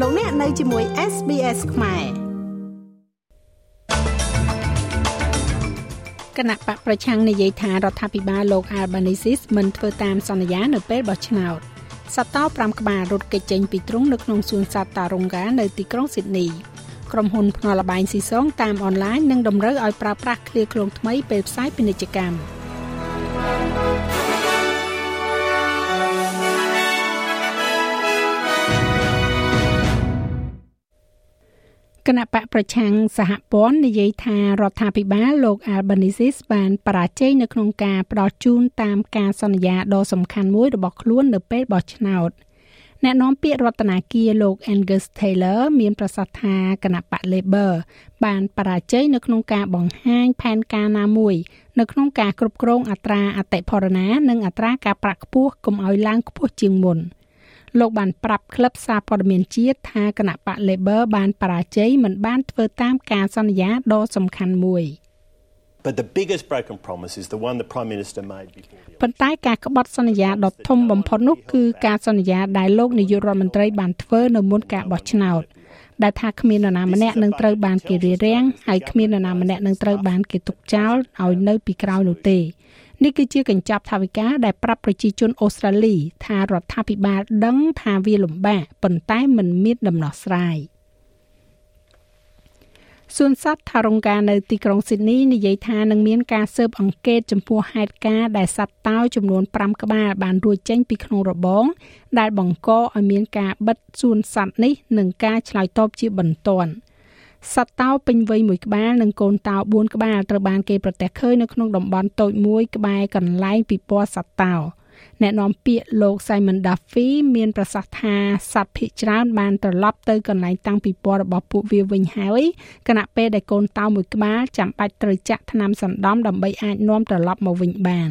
លោកអ្នកនៅជាមួយ SBS ខ្មែរគណៈបកប្រឆាំងនិយាយថារដ្ឋាភិបាលលោក Albanese មិនធ្វើតាមសន្យានៅពេលបោះឆ្នោតសត្វតោ5ក្បាលរត់គេចចេញពីទ្រុងនៅក្នុងសួនសត្វតារុងហ្គានៅទីក្រុងស៊ីដនីក្រុមហ៊ុនភ្នាល់លបែងស៊ីសងតាមអនឡាញនឹងតម្រូវឲ្យប្រើប្រាស់ឃ្លាឃ្លោងថ្មីពេលផ្សាយពាណិជ្ជកម្ម គណៈបកប្រឆាំងសហព័ន្ធនិយាយថារដ្ឋាភិបាលលោក Albanese បានបរាជ័យនៅក្នុងការផ្ដល់ជូនតាមការសន្យាដ៏សំខាន់មួយរបស់ខ្លួននៅពេលបោះឆ្នោតអ្នកនាំពាក្យរដ្ឋាភិបាលលោក Angus Taylor មានប្រសាសន៍ថាគណៈបក Labor បានបរាជ័យនៅក្នុងការបង្ហាញផែនការណាមួយនៅក្នុងការគ្រប់គ្រងអត្រាអតិផរណា និងអត្រាការប្រាក់ខ្ពស់កុំឲ្យឡើងខ្ពស់ជាងមុន។ លោកបានប្រាប់ក្លឹបសារព័ត៌មានជាតិថាគណៈបក Labor បានបរាជ័យមិនបានធ្វើតាមការសន្យាដ៏សំខាន់មួយ But the biggest broken promise is the one the Prime Minister made before ប៉ុន្តែការក្បត់សន្យាដ៏ធំបំផុតនោះគឺការសន្យាដែលលោកនាយករដ្ឋមន្ត្រីបានធ្វើនៅមុនការបោះឆ្នោតដែលថាគ្មាននរណាម្នាក់នឹងត្រូវបានគេរារាំងហើយគ្មាននរណាម្នាក់នឹងត្រូវបានគេទុកចោលឲ្យនៅពីក្រោយនោះទេ នេះគឺជាកញ្ចប់ថវិកាដែលប្រាប់ប្រជាជនអូស្ត្រាលី ថារដ្ឋាភិបាលដឹងថាវាលំបាកប៉ុន្តែមិនមានដំណោះស្រាយសួនសត្វថារុងកានៅទីក្រុងស៊ីដនីនិយាយថានឹងមានការស៊ើបអង្កេតចំពោះហេតុការណ៍ដែលសត្វតោចំនួន5ក្បាលបានរួចចេញពីក្នុងរបង ដែលបង្កឲ្យមានការបិទសួនសត្វនេះនិងការឆ្លើយតបជាបន្ទាន់។ សត្វតោពេញវ័យមួយក្បាលនិងកូនតោ4ក្បាលត្រូវបានគេប្រទះឃើញនៅក្នុងតំបន់តូចមួយក្បែរកន្លែងពិព័រណ៍សត្វតោអ្នកនាំពាក្យលោក Simon Duffy មានប្រសាសន៍ថាសត្វភាគច្រើនបានត្រឡប់ទៅកន្លែងតាំងពិព័រណ៍របស់ពួកវាវិញហើយខណៈពេលដែលកូនតោមួយក្បាលចាំបាច់ត្រូវចាក់ថ្នាំសណ្ដំដើម្បីអាចនាំត្រឡប់មកវិញបាន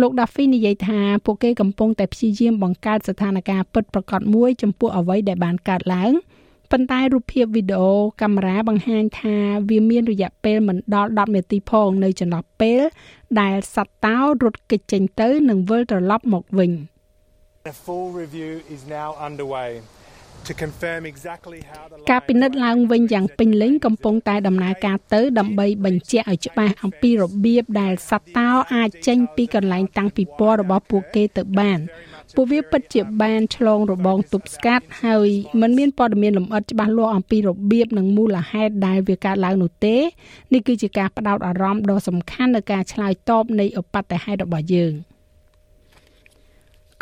លោក Duffy និយាយថាពួកគេកំពុងតែព្យាយាមបង្កើតស្ថានភាពពិតប្រាកដមួយចំពោះអ្វីដែលបានកើតឡើង ប៉ុន្តែរូបភាពវីដេអូកាមេរ៉ាបង្ហាញថាវាមានរយៈពេលមិនដល់10នាទីផងនៅចន្លោះពេល ដែលសត្វតោរត់គេចចេញទៅនិងវិលត្រឡប់មកវិញ A full review is now underway to confirm exactly how the ការពិនិត្យឡើងវិញយ៉ាងពេញលេញកំពុងតែដំណើរការទៅដើម្បីបញ្ជាក់ឲ្យច្បាស់អំពីរបៀបដែលសត្វតោអាចចេញពីកន្លែងតាំងពិព័រណ៍របស់ពួកគេទៅបាន ពួកវាពិតជាបានឆ្លងរបងទប់ស្កាត់ហើយมันមានព័ត៌មានលម្អិតច្បាស់លាស់អំពីរបៀបនិងមូលហេតុដែលវាកើតឡើងនោះទេនេះគឺជាការផ្ដោតអារម្មណ៍ដ៏សំខាន់នៅការឆ្លើយតបនៃឧបទ្ទហេតុរបស់យើង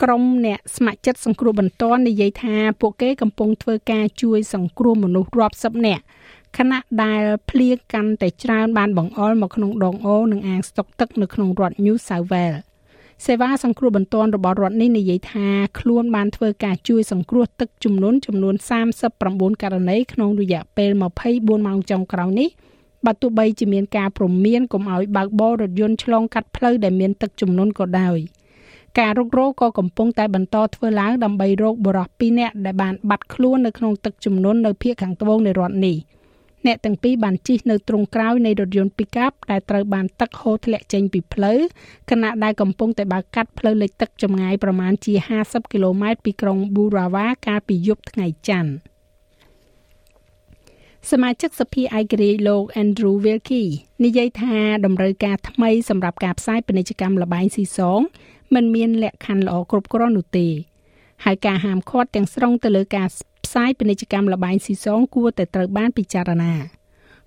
ក្រុមអ្នកស្ម័គ្រចិត្តសង្គ្រោះបន្ទាន់និយាយថាពួកគេកំពុងធ្វើការជួយសង្គ្រោះមនុស្សរាប់សិបនាក់ខណៈដែលភ្លៀងកាន់តែច្រើនបានបង្អុរមកក្នុងដងអូរនិងអាងស្តុកទឹកនៅក្នុងរដ្ឋ New South Wales សេវាសង្គ្រោះបន្ទាន់របស់រដ្ឋនេះនិយាយថាខ្លួនបានធ្វើការជួយសង្គ្រោះទឹកជំនន់ចំនួន39ករណីក្នុងរយៈពេល24ម៉ោងចុងក្រោយនេះបើទោះបីជាមានការព្រមានកុំឲ្យបើកបររថយន្តឆ្លងកាត់ផ្លូវដែលមានទឹកជំនន់ក៏ដោយការរុករកក៏កំពុងតែបន្តធ្វើឡើងដើម្បីរកបរិះ2នាក់ដែលបានបាត់ខ្លួននៅក្នុងទឹកជំនន់នៅភូមិខាងត្បូងនៃរដ្ឋនេះ។ អ្នកទាំងពីរបានជិះនៅទ្រុងក្រោយនៃរថយន្ត Pickup ដែលត្រូវបានទឹកហូរធ្លាក់ចេញពីផ្លូវខណៈដែលកំពុងតែបើកកាត់ផ្លូវលិចទឹកចម្ងាយប្រមាណជា50គីឡូម៉ែត្រពីក្រុង Burawa កាលពីយប់ថ្ងៃច័ន្ទសមាជិកសភាឯករាជ្យលោក Andrew Wilkie និយាយថាតម្រូវការថ្មីសម្រាប់ការផ្សាយពាណិជ្ជកម្មលបែងស៊ីសងមិនមានលក្ខខណ្ឌល្អគ្រប់គ្រាន់នោះទេហើយការហាមឃាត់ទាំងស្រុងទៅលើការ ផ្សាយពាណិជ្ជកម្មលបែងស៊ីសងគួរតែត្រូវបានពិចារណា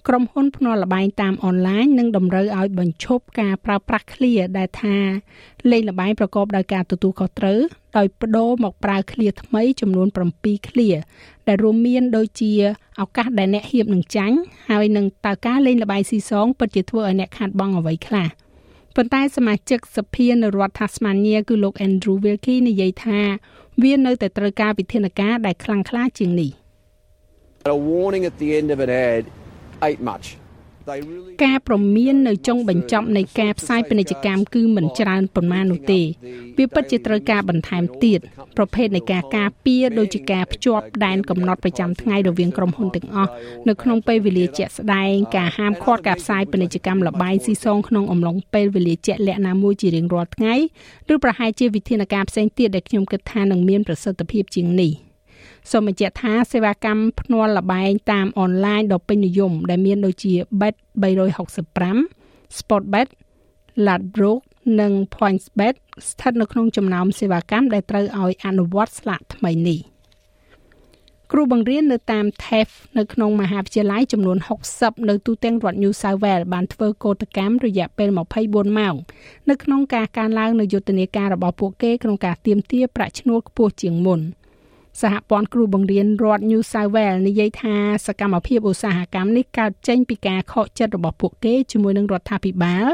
ក្រុមហ៊ុនភ្នាល់លបែងតាមអនឡាញនឹងតម្រូវឲ្យបញ្ឈប់ការប្រើប្រាស់ឃ្លាដែលថាលេងលបែងប្រកបដោយការទទួលខុសត្រូវដោយបដូរមកប្រើឃ្លាថ្មីចំនួន7ឃ្លាដែលរួមមានដូចជាឱកាសដែលអ្នកហៀបនឹងចាញ់ហើយនឹងតើការលេងលបែងស៊ីសងពិតជាធ្វើឲ្យអ្នកខាតបង់អ្វីខ្លះប៉ុន្តែសមាជិកសភានៅរដ្ឋ Tasmania គឺលោក Andrew Wilkie និយាយថា វានៅតែត្រូវការវិធានការដែលខ្លាំងក្លាជាងនេះ A warning at the end of an ad ain't much. ការប្រមាននៅចុងបញ្ចប់នៃការផ្សាយពាណិជ្ជកម្មគឺមិនច្រើនប៉ុន្មាននោះទេ វាពិតជាត្រូវការបន្ថែមទៀតប្រភេទនៃការការពារដូចជាការភ្ជាប់ដែនកំណត់ប្រចាំថ្ងៃរវាងក្រុមហ៊ុនទាំងអស់នៅក្នុងពេលវេលាជាក់ស្ដែងការហាមឃាត់ការផ្សាយពាណិជ្ជកម្មលបាយស៊ីសងក្នុងអំឡុងពេលវេលាជាក់លាក់ណាមួយជារៀងរាល់ថ្ងៃឬប្រហែលជាវិធានការផ្សេងទៀតដែលខ្ញុំគិតថានឹងមានប្រសិទ្ធភាពជាងនេះ។ សូមបញ្ជាក់ថាសេវាកម្មភ្នាល់លបែងតាមអនឡាញដ៏ពេញនិយមដែលមានដូចជា Bet 365 Sportbet, Ladbrokes និង PointsBet ស្ថិតនៅក្នុងចំណោមសេវាកម្មដែលត្រូវឲ្យអនុវត្តស្លាកថ្មីនេះគ្រូបង្រៀននៅតាម TAFE នៅក្នុងមហាវិទ្យាល័យចំនួន60នៅទូទាំងរដ្ឋ New South Wales បានធ្វើកោតកម្មរយៈពេល24ម៉ោងនៅក្នុងការកើនឡើងនៃយុទ្ធនាការរបស់ពួកគេក្នុងការទាមទារប្រាក់ឈ្នួលខ្ពស់ជាងមុន។ សហព័ន្ធគ្រូបង្រៀនរដ្ឋ New South Wales និយាយថាសកម្មភាពឧស្សាហកម្មនេះកើតចេញពីការខកចិត្តរបស់ពួកគេជាមួយនឹងរដ្ឋាភិបាល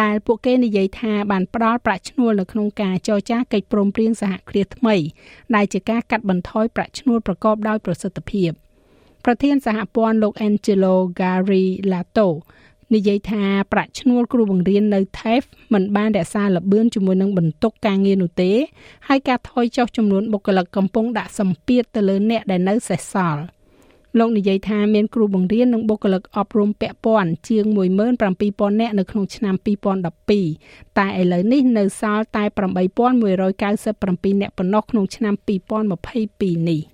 ដែលពួកគេនិយាយថាបានផ្ដល់ប្រាក់ឈ្នួលនៅក្នុងការចរចាកិច្ចព្រមព្រៀងសហគ្រាសថ្មី ដែលជាការកាត់បន្ថយប្រាក់ឈ្នួលប្រកបដោយប្រសិទ្ធភាពប្រធានសហព័ន្ធលោក Angelo Garilato និយាយថាប្រាក់ឈ្នួលគ្រូបង្រៀននៅ TAFE មិនបានរក្សាល្បឿនជាមួយនឹងបន្ទុកការងារនោះទេ ហើយការថយចុះចំនួនបុគ្គលិកកំពុងដាក់សម្ពាធទៅលើអ្នកដែលនៅសេសសល់លោកនិយាយថាមានគ្រូបង្រៀននិងបុគ្គលិកអប់រំពាក់ព័ន្ធជាង17000នាក់នៅក្នុងឆ្នាំ2012តែឥឡូវនេះនៅសល់តែ8197នាក់ប៉ុណ្ណោះក្នុងឆ្នាំ2022នេះ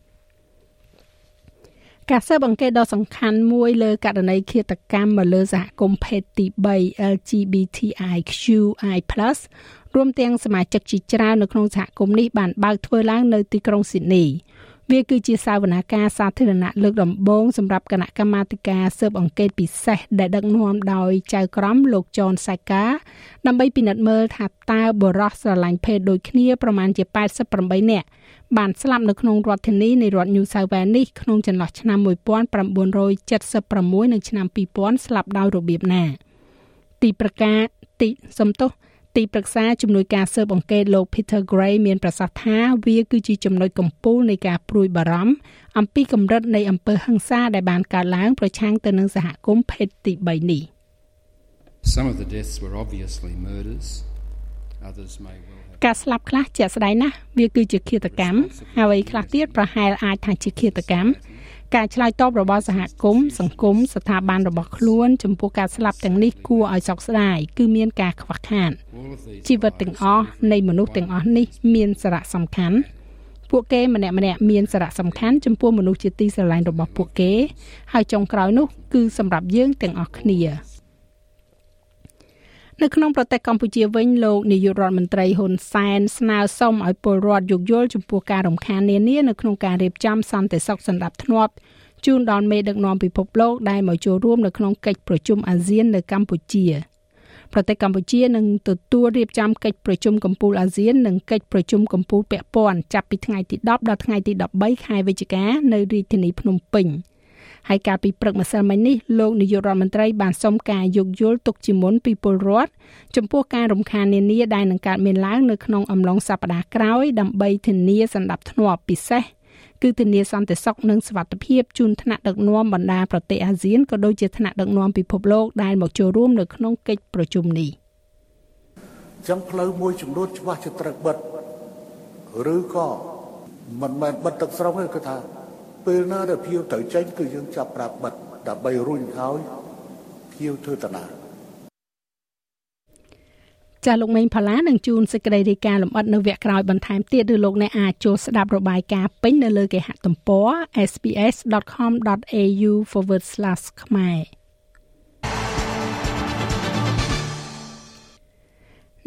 ការស៊ើបអង្កេតដ៏សំខាន់មួយលើករណីឃាតកម្មមកលើសហគមន៍ភេទទី3 LGBTIQI+ រួមទាំងសមាជិកជាច្រើននៅក្នុងសហគមន៍នេះបានបើកធ្វើឡើងនៅទីក្រុងស៊ីដនីវាគឺជាសាវនាការសាធារណៈលើកដំបូងសម្រាប់គណៈកម្មាធិការស៊ើបអង្កេតពិសេសដែលដឹកនាំដោយចៅក្រមលោកចនសាកាដើម្បីពិនិត្យមើលថាតើបរិសស្រឡាញ់ភេទដូចគ្នាប្រមាណជា88នាក់ បានស្លាប់នៅក្នុងរដ្ឋធានីនៃរដ្ឋ New South Wales នេះក្នុងចន្លោះឆ្នាំ1976និងឆ្នាំ2000ស្លាប់ដោយរបៀបណា ទីប្រកាទីសំទោសទីប្រឹក្សាជំនួយការស៊ើបអង្កេតលោក Peter Gray មានប្រសាសន៍ថាវាគឺជាចំណុចកំពូលនៃការព្រួយបារម្ភអំពីកម្រិតនៃអំពើហិង្សាដែលបានកើតឡើងប្រឆាំងទៅនឹងសហគមន៍ភេទទី3នេះ Some of the deaths were obviously murders others may well ការស្លាប់ខ្លះជាក់ស្ដែងណាស់វាគឺជាឃាតកម្មហើយខ្លះទៀតប្រហែលអាចថាជាឃាតកម្មការឆ្លើយតបរបស់សហគមន៍សង្គមស្ថាប័នរបស់ខ្លួនចំពោះការស្លាប់ទាំងនេះគួរឲ្យសោកស្ដាយគឺមានការខ្វះខាតជីវិតទាំងអស់នៃមនុស្សទាំងអស់នេះមានសារៈសំខាន់ពួកគេម្នាក់ម្នាក់មានសារៈសំខាន់ចំពោះមនុស្សជាទីស្រឡាញ់របស់ពួកគេហើយចុងក្រោយនោះគឺសម្រាប់យើងទាំងអស់គ្នា នៅក្នុងប្រទេសកម្ពុជាវិញលោកនាយករដ្ឋមន្ត្រីហ៊ុនសែនស្នើសុំឲ្យពលរដ្ឋយោគយល់ចំពោះការរំខាននានានៅក្នុងការរៀបចំសន្តិសុខសម្រាប់ធ្នាប់ជូនដល់មេដឹកនាំពិភពលោកដែលមកចូលរួមនៅក្នុងកិច្ចប្រជុំអាស៊ាននៅកម្ពុជាប្រទេសកម្ពុជានឹងទទួលរៀបចំកិច្ចប្រជុំកំពូលអាស៊ាននិងកិច្ចប្រជុំកំពូលពាក់ព័ន្ធចាប់ពីថ្ងៃទី10ដល់ថ្ងៃទី13ខែវិច្ឆិកានៅរាជធានីភ្នំពេញ។ ហើយកាលពីព្រឹកម្សិលមិញនេះលោកនាយករដ្ឋមន្ត្រីបានសុំការយោគយល់ទុកជាមុនពីពលរដ្ឋចំពោះការរំខាននានាដែលនឹងកើតមានឡើងនៅក្នុងអំឡុងសប្តាហ៍ក្រោយដើម្បីធានាសន្តិភាពពិសេសគឺធានាសន្តិសុខនិងសុវត្ថិភាពជូនថ្នាក់ដឹកនាំបណ្ដាប្រទេសអាស៊ានក៏ដូចជាថ្នាក់ដឹកនាំពិភពលោកដែលមកចូលរួមនៅក្នុងកិច្ចប្រជុំនេះចឹងផ្លូវមួយចំនួនច្បាស់ជាត្រូវបិទឬក៏មិនមែនបិទទឹកស្រុងទេគឺថា ពេលណាដែលភៀវត្រូវចេញគឺយើងចាប់ប្រាប់បិទដើម្បីរុញឲ្យភៀវធ្វើតាណាចាលោកមេងផល្លានឹងជួនសេចក្តីរាយការណ៍លម្អិតនៅវគ្គក្រោយបន្ថែមទៀតឬលោកអ្នកអាចចូលស្ដាប់របាយការណ៍ពេញនៅលើគេហទំព័រ sps.com.au/ ខ្មែរ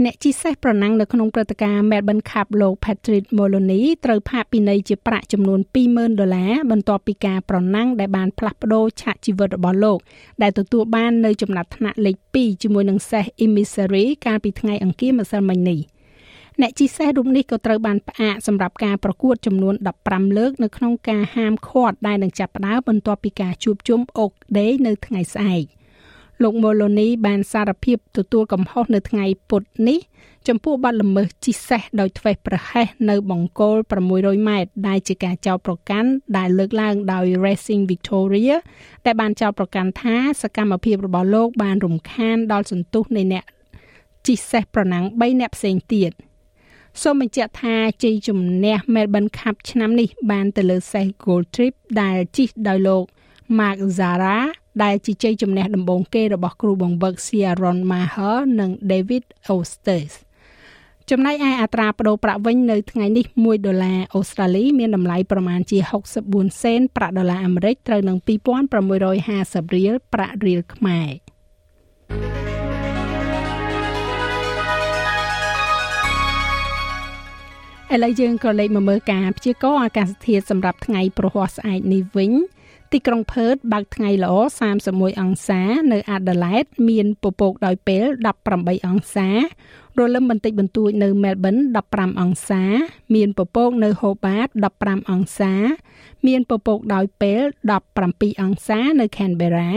អ្នកជិះសេះប្រណាំងនៅក្នុងព្រឹត្តិការណ៍ Melbourne Cup លោក Patrick Moloney ត្រូវផាកពិន័យជាប្រាក់ចំនួន20,000ដុល្លារបន្ទាប់ពីការប្រណាំងដែលបានផ្លាស់ប្ដូរឆាកជីវិតរបស់លោក ដែលទទួលបាននៅចំណាត់ថ្នាក់លេខ2ជាមួយនឹងសេះ Emissary កាលពីថ្ងៃអង្គារម្សិលមិញនេះអ្នកជិះសេះរូបនេះក៏ត្រូវបានផ្អាកសម្រាប់ការប្រកួតចំនួន15លើកនៅក្នុងការហាមឃាត់ដែលនឹងចាប់ផ្ដើមបន្ទាប់ពីការជួបជុំ Oak Day នៅថ្ងៃស្អែក។ លោកម៉ូឡូនីបានសារភាពទទួលកំហុសនៅថ្ងៃពុធនេះចំពោះបទល្មើសជិះសេះដោយធ្វេសប្រហែសនៅបង្គោល600ម៉ែត្រដែលជាការចោទប្រកាន់ដែលលើកឡើងដោយ Racing Victoria ដែលបានចោទប្រកាន់ថាសកម្មភាពរបស់លោកបានរំខានដល់សន្ទុះនៃអ្នកជិះសេះប្រណាំង3អ្នកផ្សេងទៀតសូមបញ្ជាក់ថាជ័យជំនះ Melbourne Cup ឆ្នាំនេះបានទៅលើសេះ Gold Trip ដែលជិះដោយលោក Mark Zara ដែលជាជ័យជំនះដំបូងគេរបស់គ្រូបង្វឹក Sharon Maher និង David Oster ចំណែកឯអត្រាប្តូរប្រាក់វិញនៅថ្ងៃនេះ1ដុល្លារអូស្ត្រាលីមានតម្លៃប្រមាណជា64សេនប្រាក់ដុល្លារអាមេរិកត្រូវនឹង2650រៀលប្រាក់រៀលខ្មែរឥឡូវយើងក៏លេខមកមើលការព្យាករណ៍អាកាសធាតុសម្រាប់ថ្ងៃប្រហ័សស្អែកនេះវិញ ទីក្រុងផឺតបើកថ្ងៃល្អ31អង្សា នៅអាដាលេដមានពពកដោយពេល18អង្សារលឹមបន្តិចបន្តួចនៅមែលប៊ន15អង្សា មានពពកនៅហូបាត15អង្សា មានពពកដោយពេល17អង្សានៅខេនបេរ៉ា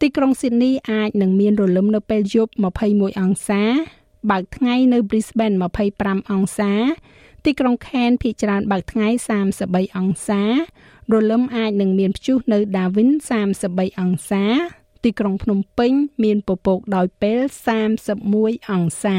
ទីក្រុងស៊ីដនីអាចនឹងមានរលឹមនៅពេលយប់21អង្សាបើកថ្ងៃនៅ Brisbane 25អង្សា ទីក្រុងខេនភាគច្រើនបើកថ្ងៃ33អង្សារលឹមអាចនឹងមានព្យុះនៅ Darwin 33អង្សា ទីក្រុងភ្នំពេញ មានពពកដោយពេល31អង្សា